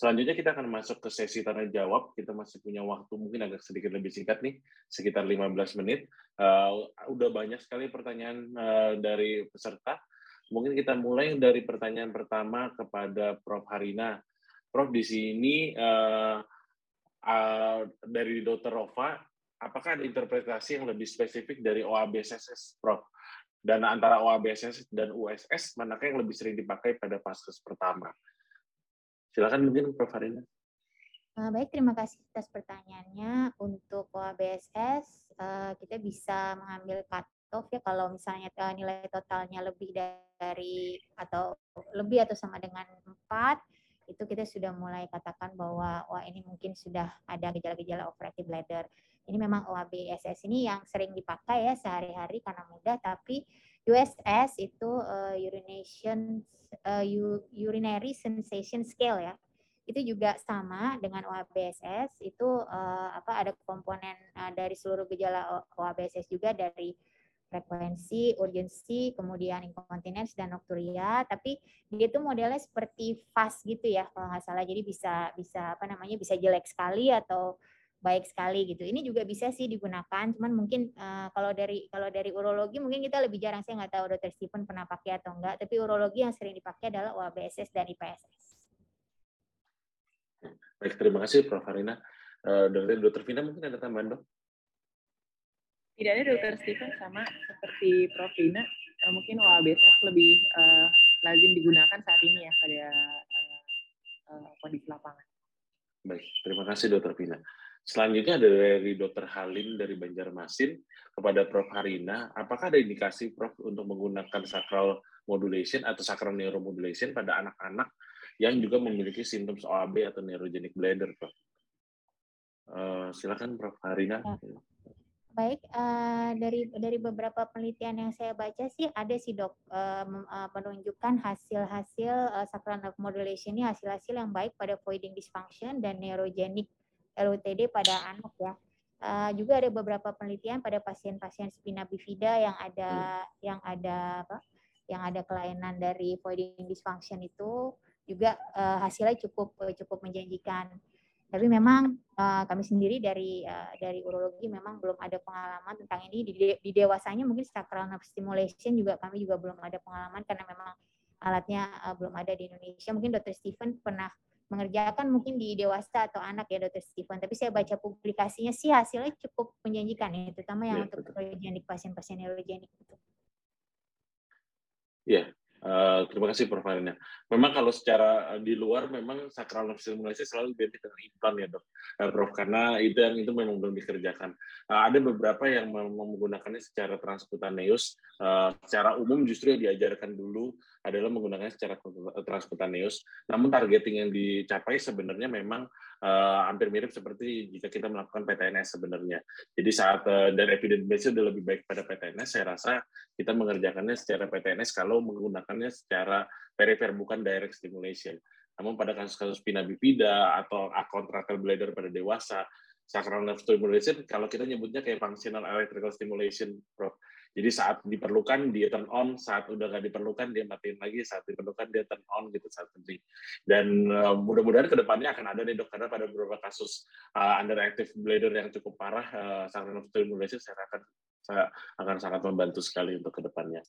Selanjutnya kita akan masuk ke sesi tanya jawab. Kita masih punya waktu mungkin agak sedikit lebih singkat nih, sekitar 15 menit. Uh, udah banyak sekali pertanyaan uh, dari peserta. Mungkin kita mulai dari pertanyaan pertama kepada Prof. Harina. Prof, di sini uh, uh, dari Dr. Rova, apakah ada interpretasi yang lebih spesifik dari OABSS, Prof? Dan antara OABSS dan USS, manakah yang lebih sering dipakai pada paskes pertama? Silakan mungkin Prof. Harina. Uh, baik, terima kasih atas pertanyaannya. Untuk OABSS, uh, kita bisa mengambil cut-off ya kalau misalnya uh, nilai totalnya lebih dari atau lebih atau sama dengan 4, itu kita sudah mulai katakan bahwa wah ini mungkin sudah ada gejala-gejala operative bladder. Ini memang OABSS ini yang sering dipakai ya sehari-hari karena mudah, tapi USS itu uh, urination uh, urinary sensation scale ya. Itu juga sama dengan OABSS itu uh, apa ada komponen uh, dari seluruh gejala OABSS juga dari frekuensi, urgensi, kemudian incontinence dan nocturia, tapi dia itu modelnya seperti fast gitu ya kalau nggak salah. Jadi bisa bisa apa namanya bisa jelek sekali atau baik sekali gitu. Ini juga bisa sih digunakan, cuman mungkin uh, kalau dari kalau dari urologi mungkin kita lebih jarang saya nggak tahu dokter Stephen pernah pakai atau enggak, tapi urologi yang sering dipakai adalah UABSS dan IPSS. Baik, terima kasih Prof. Harina. Uh, dokter, dokter Vina mungkin ada tambahan dok? Tidak ada dokter Stephen sama seperti Prof. Vina, uh, mungkin UABSS lebih uh, lazim digunakan saat ini ya pada uh, uh, kondisi lapangan. Baik, terima kasih dokter Vina. Selanjutnya ada dari Dr. Halim dari Banjarmasin kepada Prof. Harina. Apakah ada indikasi Prof untuk menggunakan sacral modulation atau sacral neuromodulation pada anak-anak yang juga memiliki simptom OAB atau neurogenic bladder, Prof? Uh, silakan Prof. Harina. Ya. Baik, uh, dari dari beberapa penelitian yang saya baca sih ada sih dok uh, menunjukkan hasil-hasil uh, sacral nerve modulation ini hasil-hasil yang baik pada voiding dysfunction dan neurogenic LUTD pada anak ya. Uh, juga ada beberapa penelitian pada pasien-pasien spina bifida yang ada hmm. yang ada apa? yang ada kelainan dari voiding dysfunction itu juga uh, hasilnya cukup cukup menjanjikan. Tapi memang uh, kami sendiri dari uh, dari urologi memang belum ada pengalaman tentang ini di, di dewasanya mungkin sacral nerve stimulation juga kami juga belum ada pengalaman karena memang alatnya uh, belum ada di Indonesia. Mungkin Dr. Stephen pernah mengerjakan mungkin di dewasa atau anak ya dokter Stephen tapi saya baca publikasinya sih hasilnya cukup menjanjikan ya terutama yang ya, untuk neurogenik pasien-pasien neurogenik itu. Ya, Uh, terima kasih Prof. Arina. Memang kalau secara di luar memang sakral nerve stimulasi selalu identik dengan implan ya dok, uh, Prof. Karena itu yang itu memang belum dikerjakan. Uh, ada beberapa yang menggunakannya secara transkutaneus. Uh, secara umum justru yang diajarkan dulu adalah menggunakannya secara transkutaneus. Namun targeting yang dicapai sebenarnya memang uh, hampir mirip seperti jika kita melakukan PTNS sebenarnya. Jadi saat uh, dan evidence base sudah lebih baik pada PTNS, saya rasa kita mengerjakannya secara PTNS kalau menggunakannya secara perifer bukan direct stimulation. Namun pada kasus-kasus pina bifida atau contractile bladder pada dewasa, sacral nerve stimulation kalau kita nyebutnya kayak functional electrical stimulation, Prof. Jadi saat diperlukan dia turn on, saat udah nggak diperlukan dia matiin lagi, saat diperlukan dia turn on gitu saat penting. Dan uh, mudah-mudahan ke depannya akan ada nih dok karena pada beberapa kasus uh, underactive bladder yang cukup parah, uh, nerve stimulation saya akan saya akan sangat membantu sekali untuk ke depannya.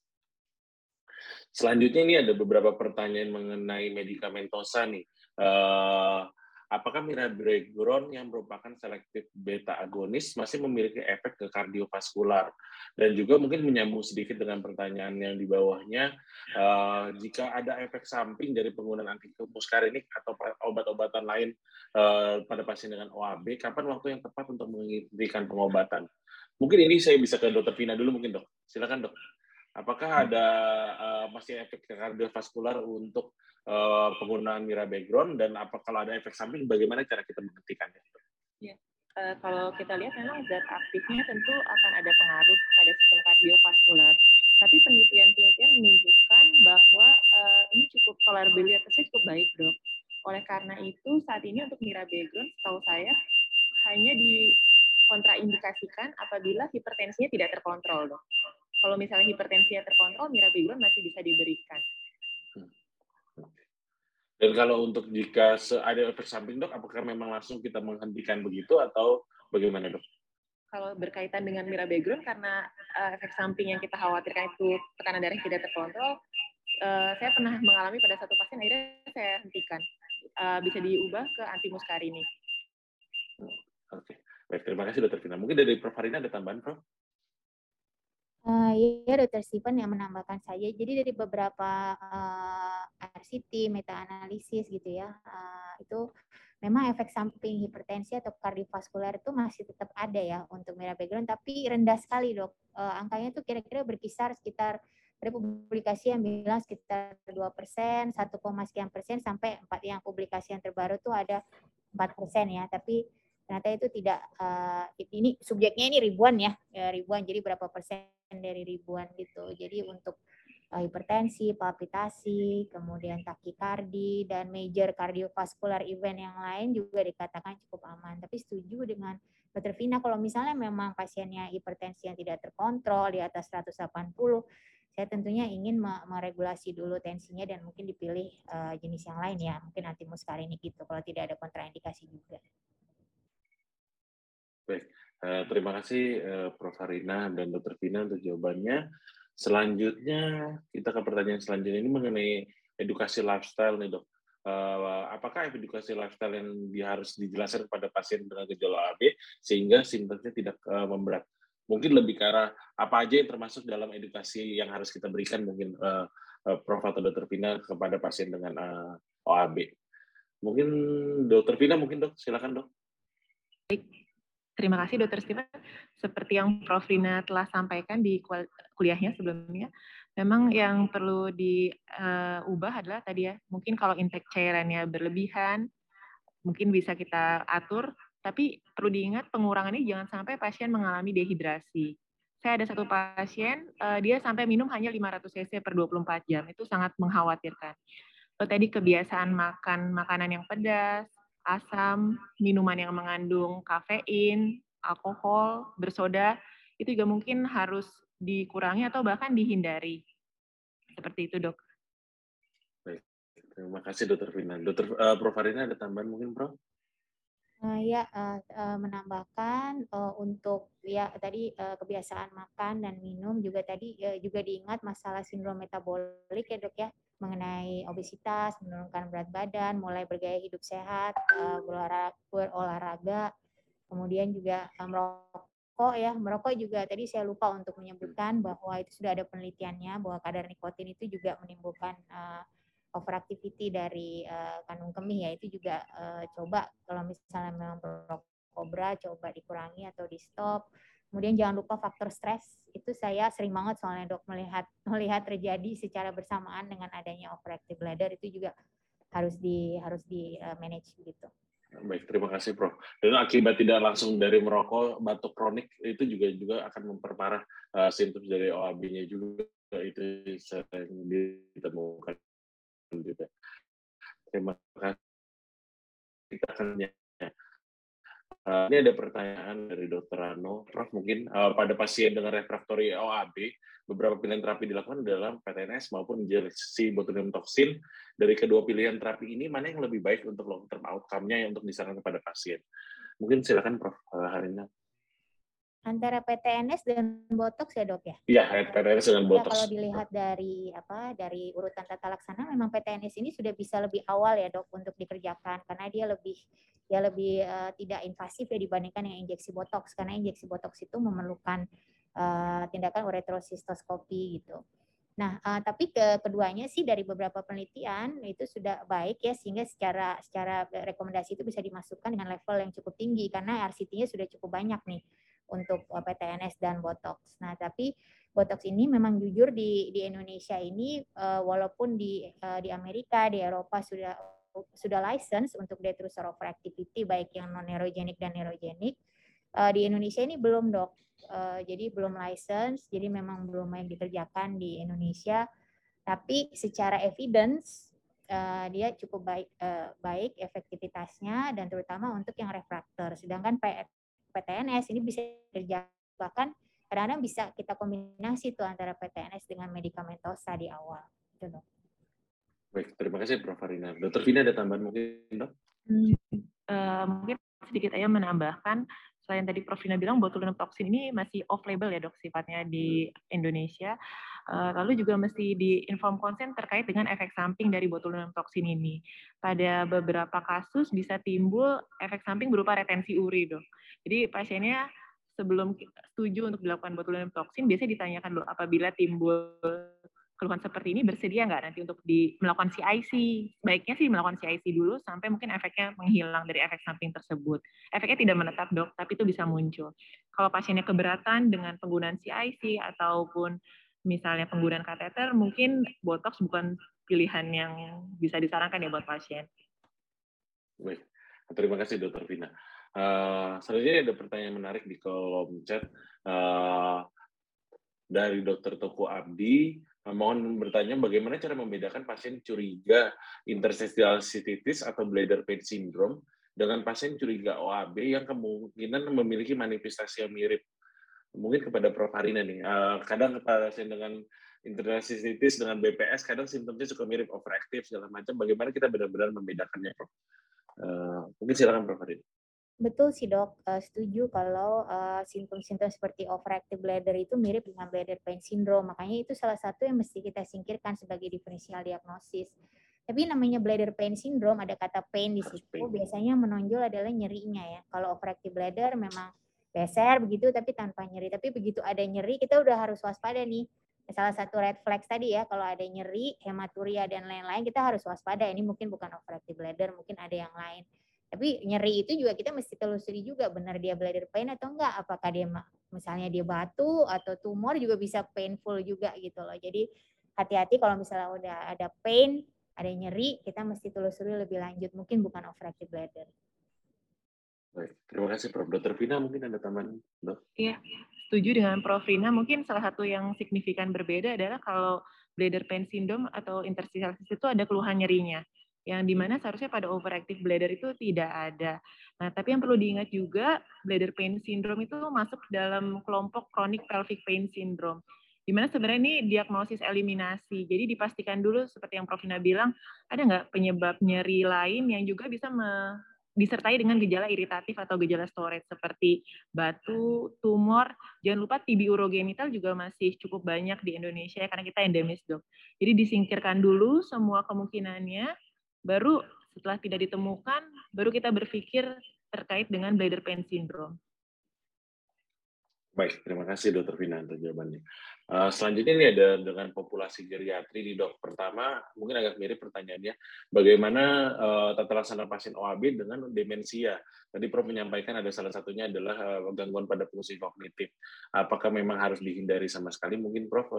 Selanjutnya ini ada beberapa pertanyaan mengenai medikamentosa nih. Uh, apakah mirabegron yang merupakan selektif beta agonis masih memiliki efek ke kardiovaskular? Dan juga mungkin menyambung sedikit dengan pertanyaan yang di bawahnya, uh, jika ada efek samping dari penggunaan antimuskarinik atau obat-obatan lain uh, pada pasien dengan OAB, kapan waktu yang tepat untuk menghentikan pengobatan? Mungkin ini saya bisa ke dokter Vina dulu mungkin dok. Silakan dok. Apakah ada uh, masih efek kardiovaskular untuk uh, penggunaan mira background dan apa kalau ada efek samping bagaimana cara kita menghentikannya? Ya, uh, kalau kita lihat memang zat aktifnya tentu akan ada pengaruh pada sistem kardiovaskular. Tapi penelitian-penelitian menunjukkan bahwa uh, ini cukup tolerabilitasnya cukup baik, dok. Oleh karena itu saat ini untuk mira background, setahu saya hanya di kontraindikasikan apabila hipertensinya tidak terkontrol, dok. Kalau misalnya hipertensinya terkontrol, mirabegron masih bisa diberikan. Dan kalau untuk jika ada efek samping dok, apakah memang langsung kita menghentikan begitu atau bagaimana dok? Kalau berkaitan dengan mirabegron karena uh, efek samping yang kita khawatirkan itu tekanan darah tidak terkontrol, uh, saya pernah mengalami pada satu pasien akhirnya saya hentikan. Uh, bisa diubah ke antimuskarini. Oke, baik terima kasih dokter Vina. Mungkin dari Prof Harina ada tambahan Prof? Uh, ya, Dokter Stephen yang menambahkan saja. Jadi dari beberapa uh, RCT, meta analisis gitu ya, uh, itu memang efek samping hipertensi atau kardiovaskular itu masih tetap ada ya untuk merah background, tapi rendah sekali dok. Uh, angkanya itu kira-kira berkisar sekitar ada publikasi yang bilang sekitar 2 persen, 1, sekian persen sampai 4 yang publikasi yang terbaru tuh ada 4 persen ya, tapi ternyata itu tidak uh, ini subjeknya ini ribuan ya, ya ribuan jadi berapa persen dari ribuan gitu. Jadi untuk uh, hipertensi, palpitasi, kemudian takikardi dan major kardiovaskular event yang lain juga dikatakan cukup aman. Tapi setuju dengan Dr. Vina kalau misalnya memang pasiennya hipertensi yang tidak terkontrol di atas 180, saya tentunya ingin meregulasi dulu tensinya dan mungkin dipilih uh, jenis yang lain ya, mungkin anti muskarini gitu kalau tidak ada kontraindikasi juga. Baik, Eh, terima kasih uh, Prof. Harina dan Dr. Vina untuk jawabannya. Selanjutnya kita ke pertanyaan selanjutnya ini mengenai edukasi lifestyle nih dok. Uh, apakah edukasi lifestyle yang harus dijelaskan kepada pasien dengan gejala AB sehingga simptomnya tidak memberat? Mungkin lebih ke arah apa aja yang termasuk dalam edukasi yang harus kita berikan mungkin uh, Prof atau Dr. Vina kepada pasien dengan uh, OAB. Mungkin Dr. Vina mungkin dok, silakan dok. Baik, Terima kasih Dokter Steven. Seperti yang Prof. Rina telah sampaikan di kuliahnya sebelumnya, memang yang perlu diubah adalah tadi ya, mungkin kalau intake cairannya berlebihan, mungkin bisa kita atur, tapi perlu diingat pengurangannya jangan sampai pasien mengalami dehidrasi. Saya ada satu pasien, eh, dia sampai minum hanya 500 cc per 24 jam, itu sangat mengkhawatirkan. Tadi kebiasaan makan makanan yang pedas, asam, minuman yang mengandung kafein, alkohol, bersoda, itu juga mungkin harus dikurangi atau bahkan dihindari. Seperti itu, dok. Baik, terima kasih dokter Vina. Dokter uh, Prof. Arina ada tambahan mungkin, Prof? Uh, ya, uh, uh, menambahkan uh, untuk ya tadi uh, kebiasaan makan dan minum juga tadi uh, juga diingat masalah sindrom metabolik ya dok ya mengenai obesitas, menurunkan berat badan, mulai bergaya hidup sehat, uh, berolahraga, kemudian juga uh, merokok ya. Merokok juga tadi saya lupa untuk menyebutkan bahwa itu sudah ada penelitiannya bahwa kadar nikotin itu juga menimbulkan uh, overactivity dari uh, kandung kemih ya. Itu juga coba kalau misalnya memang perokok berat coba dikurangi atau di stop kemudian jangan lupa faktor stres itu saya sering banget soalnya dok melihat melihat terjadi secara bersamaan dengan adanya overactive bladder itu juga harus di harus di uh, manage gitu. Baik, terima kasih Prof. Dan akibat tidak langsung dari merokok, batuk kronik itu juga juga akan memperparah uh, simptom dari OAB-nya juga itu sering ditemukan gitu. Terima kasih. Kita akan Uh, ini ada pertanyaan dari Dr. Rano, Prof. Mungkin uh, pada pasien dengan refraktori OAB, beberapa pilihan terapi dilakukan dalam PTNS maupun injeksi botulinum toksin. Dari kedua pilihan terapi ini, mana yang lebih baik untuk long term outcome-nya yang untuk disarankan kepada pasien? Mungkin silakan Prof. Harina antara PTNS dan botox ya dok ya? Iya, PTNS dan botox. Ya, kalau dilihat dari apa dari urutan tata laksana, memang PTNS ini sudah bisa lebih awal ya dok untuk dikerjakan karena dia lebih dia lebih uh, tidak invasif ya dibandingkan yang injeksi botox karena injeksi botox itu memerlukan uh, tindakan uretrosistoskopi gitu. Nah, uh, tapi ke keduanya sih dari beberapa penelitian itu sudah baik ya sehingga secara secara rekomendasi itu bisa dimasukkan dengan level yang cukup tinggi karena RCT-nya sudah cukup banyak nih untuk eh, PTNS dan Botox. Nah, tapi Botox ini memang jujur di di Indonesia ini uh, walaupun di uh, di Amerika, di Eropa sudah sudah license untuk detrusor overactivity baik yang non neurogenik dan neurogenik. Uh, di Indonesia ini belum, Dok. Uh, jadi belum license, jadi memang belum yang dikerjakan di Indonesia. Tapi secara evidence uh, dia cukup baik uh, baik efektivitasnya dan terutama untuk yang refraktor. Sedangkan PTNS ini bisa kerja bahkan kadang-kadang bisa kita kombinasi tuh antara PTNS dengan medikamentosa di awal. Gitu Baik, terima kasih Prof. Farina. Dokter Vina ada tambahan mungkin, dok? Hmm, uh, mungkin sedikit aja menambahkan, selain tadi Prof. Vina bilang botulinum toksin ini masih off-label ya dok sifatnya di Indonesia. Uh, lalu juga mesti di-inform konsen terkait dengan efek samping dari botulinum toksin ini. Pada beberapa kasus bisa timbul efek samping berupa retensi uri dok. Jadi pasiennya sebelum setuju untuk dilakukan botulinum toksin, biasanya ditanyakan dulu apabila timbul keluhan seperti ini bersedia nggak nanti untuk di, melakukan CIC? Baiknya sih melakukan CIC dulu sampai mungkin efeknya menghilang dari efek samping tersebut. Efeknya tidak menetap dok, tapi itu bisa muncul. Kalau pasiennya keberatan dengan penggunaan CIC ataupun misalnya penggunaan kateter, mungkin botox bukan pilihan yang bisa disarankan ya buat pasien. Baik, terima kasih dokter Vina. Uh, selanjutnya ada pertanyaan menarik di kolom chat uh, dari dokter Toko Abdi Nah, mohon bertanya bagaimana cara membedakan pasien curiga interstitial cystitis atau bladder pain syndrome dengan pasien curiga OAB yang kemungkinan memiliki manifestasi yang mirip. Mungkin kepada Prof. Harina nih, uh, kadang pasien dengan interstitial cystitis dengan BPS kadang simptomnya suka mirip overactive segala macam. Bagaimana kita benar-benar membedakannya, Prof? Uh, mungkin silakan Prof. Harina. Betul sih dok, uh, setuju kalau uh, simptom-simptom seperti overactive bladder itu mirip dengan bladder pain syndrome. Makanya itu salah satu yang mesti kita singkirkan sebagai diferensial diagnosis. Tapi namanya bladder pain syndrome ada kata pain di situ. Biasanya menonjol adalah nyerinya ya. Kalau overactive bladder memang beser begitu tapi tanpa nyeri. Tapi begitu ada nyeri kita udah harus waspada nih. Salah satu red flag tadi ya, kalau ada nyeri, hematuria dan lain-lain kita harus waspada. Ini mungkin bukan overactive bladder, mungkin ada yang lain. Tapi nyeri itu juga kita mesti telusuri juga benar dia bladder pain atau enggak. Apakah dia misalnya dia batu atau tumor juga bisa painful juga gitu loh. Jadi hati-hati kalau misalnya udah ada pain, ada nyeri, kita mesti telusuri lebih lanjut. Mungkin bukan overactive bladder. Baik, terima kasih Prof. Dr. Vina mungkin ada tambahan, Dok? Iya, setuju dengan Prof. Vina. Mungkin salah satu yang signifikan berbeda adalah kalau bladder pain syndrome atau interstitial itu ada keluhan nyerinya yang di mana seharusnya pada overactive bladder itu tidak ada. Nah, tapi yang perlu diingat juga, bladder pain syndrome itu masuk dalam kelompok chronic pelvic pain syndrome. Di mana sebenarnya ini diagnosis eliminasi. Jadi dipastikan dulu seperti yang Prof. Ina bilang, ada nggak penyebab nyeri lain yang juga bisa disertai dengan gejala iritatif atau gejala storage seperti batu, tumor. Jangan lupa TB urogenital juga masih cukup banyak di Indonesia ya, karena kita endemis dok. Jadi disingkirkan dulu semua kemungkinannya, baru setelah tidak ditemukan, baru kita berpikir terkait dengan bladder pain syndrome. Baik, terima kasih Dokter Vina untuk jawabannya. Uh, selanjutnya ini ada dengan populasi geriatri di dok. Pertama, mungkin agak mirip pertanyaannya, bagaimana uh, tata laksana pasien OAB dengan demensia? Tadi Prof menyampaikan ada salah satunya adalah uh, gangguan pada fungsi kognitif. Apakah memang harus dihindari sama sekali? Mungkin Prof.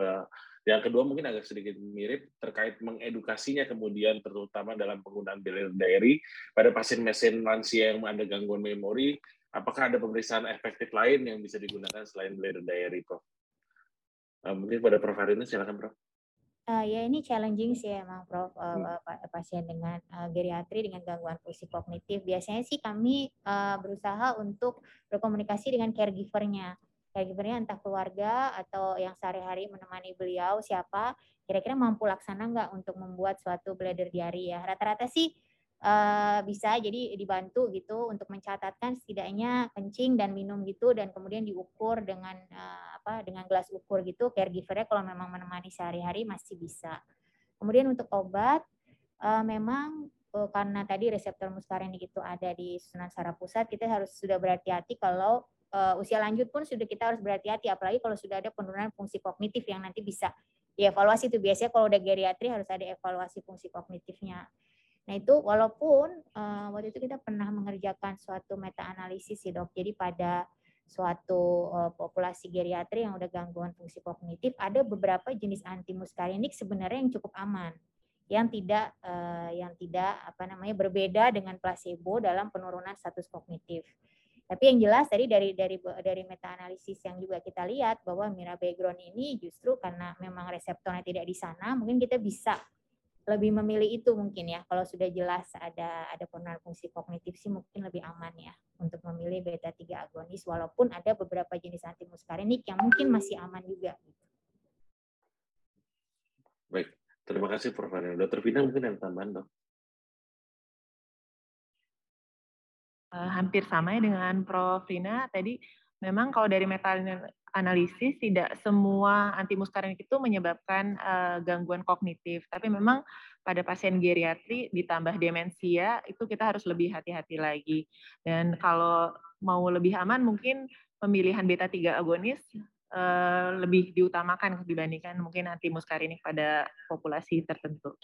Yang kedua mungkin agak sedikit mirip terkait mengedukasinya kemudian terutama dalam penggunaan biller diary pada pasien mesin lansia yang ada gangguan memori apakah ada pemeriksaan efektif lain yang bisa digunakan selain bladder diary, Prof? Uh, mungkin pada Prof Harini, silakan Prof. Uh, ya ini challenging sih emang Prof uh, pasien dengan uh, geriatri dengan gangguan fungsi kognitif. Biasanya sih kami uh, berusaha untuk berkomunikasi dengan caregivernya. Caregivernya entah keluarga atau yang sehari-hari menemani beliau siapa, kira-kira mampu laksana nggak untuk membuat suatu bladder diary ya. Rata-rata sih uh, bisa jadi dibantu gitu untuk mencatatkan setidaknya kencing dan minum gitu dan kemudian diukur dengan uh, apa dengan gelas ukur gitu caregivernya kalau memang menemani sehari-hari masih bisa. Kemudian untuk obat uh, memang uh, karena tadi reseptor muskarin itu ada di susunan saraf pusat kita harus sudah berhati-hati kalau uh, usia lanjut pun sudah kita harus berhati-hati apalagi kalau sudah ada penurunan fungsi kognitif yang nanti bisa dievaluasi itu biasanya kalau udah geriatri harus ada evaluasi fungsi kognitifnya. Nah itu walaupun uh, waktu itu kita pernah mengerjakan suatu meta analisis sih dok. Jadi pada suatu uh, populasi geriatri yang udah gangguan fungsi kognitif ada beberapa jenis antimuskarinik sebenarnya yang cukup aman yang tidak uh, yang tidak apa namanya berbeda dengan placebo dalam penurunan status kognitif. Tapi yang jelas tadi dari dari dari meta analisis yang juga kita lihat bahwa mirabegron ini justru karena memang reseptornya tidak di sana, mungkin kita bisa lebih memilih itu mungkin ya kalau sudah jelas ada ada penurunan fungsi kognitif sih mungkin lebih aman ya untuk memilih beta 3 agonis walaupun ada beberapa jenis antimuskarinik yang mungkin masih aman juga Baik, Terima kasih Prof. Arina. Dokter Vina mungkin yang tambahan dok. Uh, hampir sama ya dengan Prof. Rina tadi. Memang kalau dari meta analisis tidak semua antimuskarinik itu menyebabkan uh, gangguan kognitif, tapi memang pada pasien geriatri ditambah demensia itu kita harus lebih hati-hati lagi. Dan kalau mau lebih aman mungkin pemilihan beta 3 agonis uh, lebih diutamakan dibandingkan mungkin antimuskarinik pada populasi tertentu.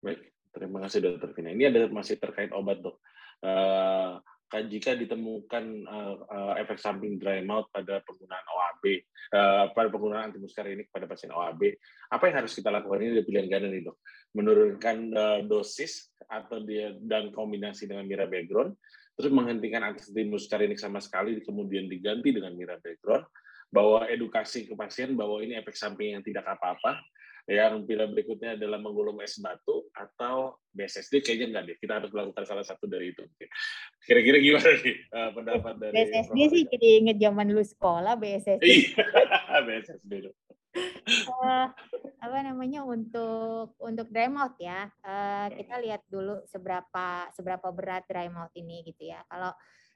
Baik, terima kasih dokter Vina. Ini ada masih terkait obat dok. Uh, jika ditemukan uh, uh, efek samping dry mouth pada penggunaan OAB, uh, pada penggunaan antimuskarinik pada pasien OAB, apa yang harus kita lakukan ini pilihan ganda nih dok? Menurunkan uh, dosis atau dia dan kombinasi dengan mirabegron, terus menghentikan antimuskarinik sama sekali, kemudian diganti dengan mirabegron, bahwa edukasi ke pasien bahwa ini efek samping yang tidak apa-apa, yang pilihan berikutnya adalah menggulung es batu atau BSSD kayaknya enggak deh. Kita harus melakukan salah satu dari itu. Kira-kira gimana nih uh, pendapat dari BSSD sih jadi inget zaman lu sekolah BSSD. BSSD. uh, apa namanya untuk untuk dry mouth ya uh, kita lihat dulu seberapa seberapa berat dry mouth ini gitu ya kalau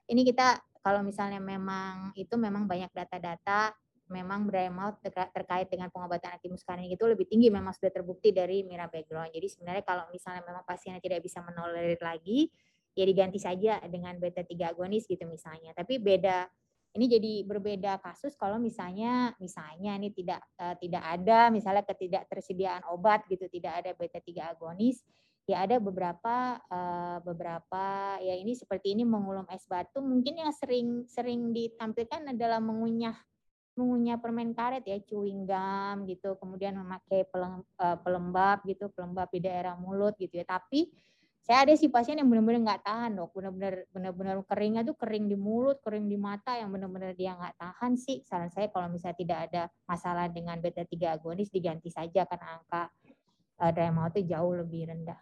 ini kita kalau misalnya memang itu memang banyak data-data memang mouth terkait dengan pengobatan antimuskarinik itu lebih tinggi memang sudah terbukti dari mirabegron. Jadi sebenarnya kalau misalnya memang pasiennya tidak bisa menolerir lagi, ya diganti saja dengan beta 3 agonis gitu misalnya. Tapi beda ini jadi berbeda kasus kalau misalnya misalnya ini tidak uh, tidak ada misalnya ketidaktersediaan obat gitu, tidak ada beta 3 agonis, ya ada beberapa uh, beberapa ya ini seperti ini mengulum es batu mungkin yang sering sering ditampilkan adalah mengunyah mengunyah permen karet ya, chewing gum gitu, kemudian memakai eh, pelembab gitu, pelembab di daerah mulut gitu ya. Tapi saya ada sih pasien yang benar-benar nggak tahan dok, benar-benar benar-benar keringnya tuh kering di mulut, kering di mata yang benar-benar dia nggak tahan sih. Saran saya kalau misalnya tidak ada masalah dengan beta 3 agonis diganti saja karena angka uh, mouth itu jauh lebih rendah.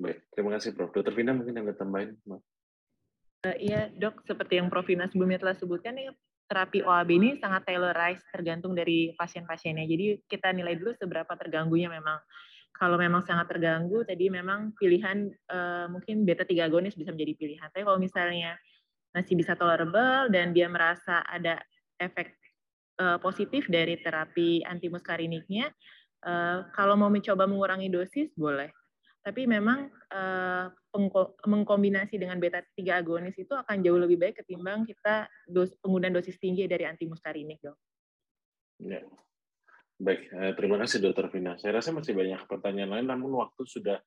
Baik, terima kasih Prof. Dokter Vina mungkin yang tambahin. Uh, iya dok, seperti yang Prof Vina sebelumnya telah sebutkan nih terapi OAB ini sangat tailorized tergantung dari pasien-pasiennya. Jadi kita nilai dulu seberapa terganggunya memang. Kalau memang sangat terganggu, tadi memang pilihan uh, mungkin beta 3 agonis bisa menjadi pilihan. Tapi kalau misalnya masih bisa tolerable dan dia merasa ada efek uh, positif dari terapi antimuskariniknya, uh, kalau mau mencoba mengurangi dosis boleh. Tapi memang uh, mengkombinasi dengan beta 3 agonis itu akan jauh lebih baik ketimbang kita dos, penggunaan dosis tinggi dari antimuskarinik, dok. Ya. Baik, eh, terima kasih Dokter Vina. Saya rasa masih banyak pertanyaan lain, namun waktu sudah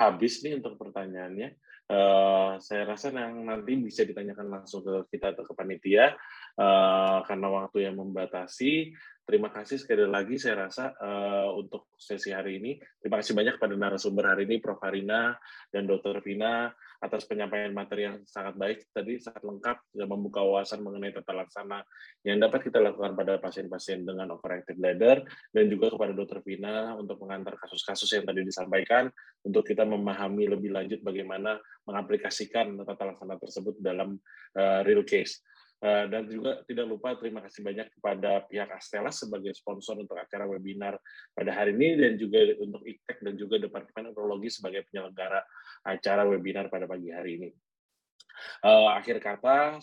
habis nih untuk pertanyaannya. Uh, saya rasa yang nanti bisa ditanyakan langsung ke kita atau ke panitia uh, karena waktu yang membatasi. Terima kasih sekali lagi saya rasa uh, untuk sesi hari ini. Terima kasih banyak pada narasumber hari ini Prof. Harina dan Dr. Vina atas penyampaian materi yang sangat baik tadi sangat lengkap sudah membuka wawasan mengenai tata laksana yang dapat kita lakukan pada pasien-pasien dengan overactive bladder dan juga kepada Dr. Vina untuk mengantar kasus-kasus yang tadi disampaikan untuk kita memahami lebih lanjut bagaimana mengaplikasikan tata laksana tersebut dalam uh, real case. Eh, dan juga tidak lupa terima kasih banyak kepada pihak Astela sebagai sponsor untuk acara webinar pada hari ini dan juga untuk IKTEK dan juga Departemen Neurologi sebagai penyelenggara acara webinar pada pagi hari ini. Uh, akhir kata,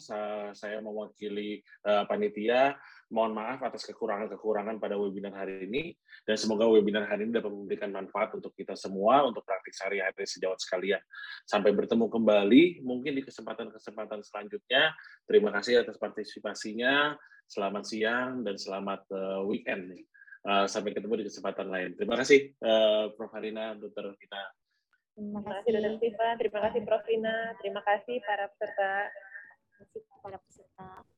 saya mewakili uh, panitia Mohon maaf atas kekurangan-kekurangan pada webinar hari ini, dan semoga webinar hari ini dapat memberikan manfaat untuk kita semua, untuk praktik sehari-hari sejawat sekalian. Sampai bertemu kembali, mungkin di kesempatan-kesempatan selanjutnya. Terima kasih atas partisipasinya, selamat siang, dan selamat uh, weekend. Uh, sampai ketemu di kesempatan lain. Terima kasih, uh, Prof. Harina, Dr. Vina. Terima kasih, Dr. Terima kasih, Prof. Rina. Terima kasih, para peserta. Terima kasih para peserta.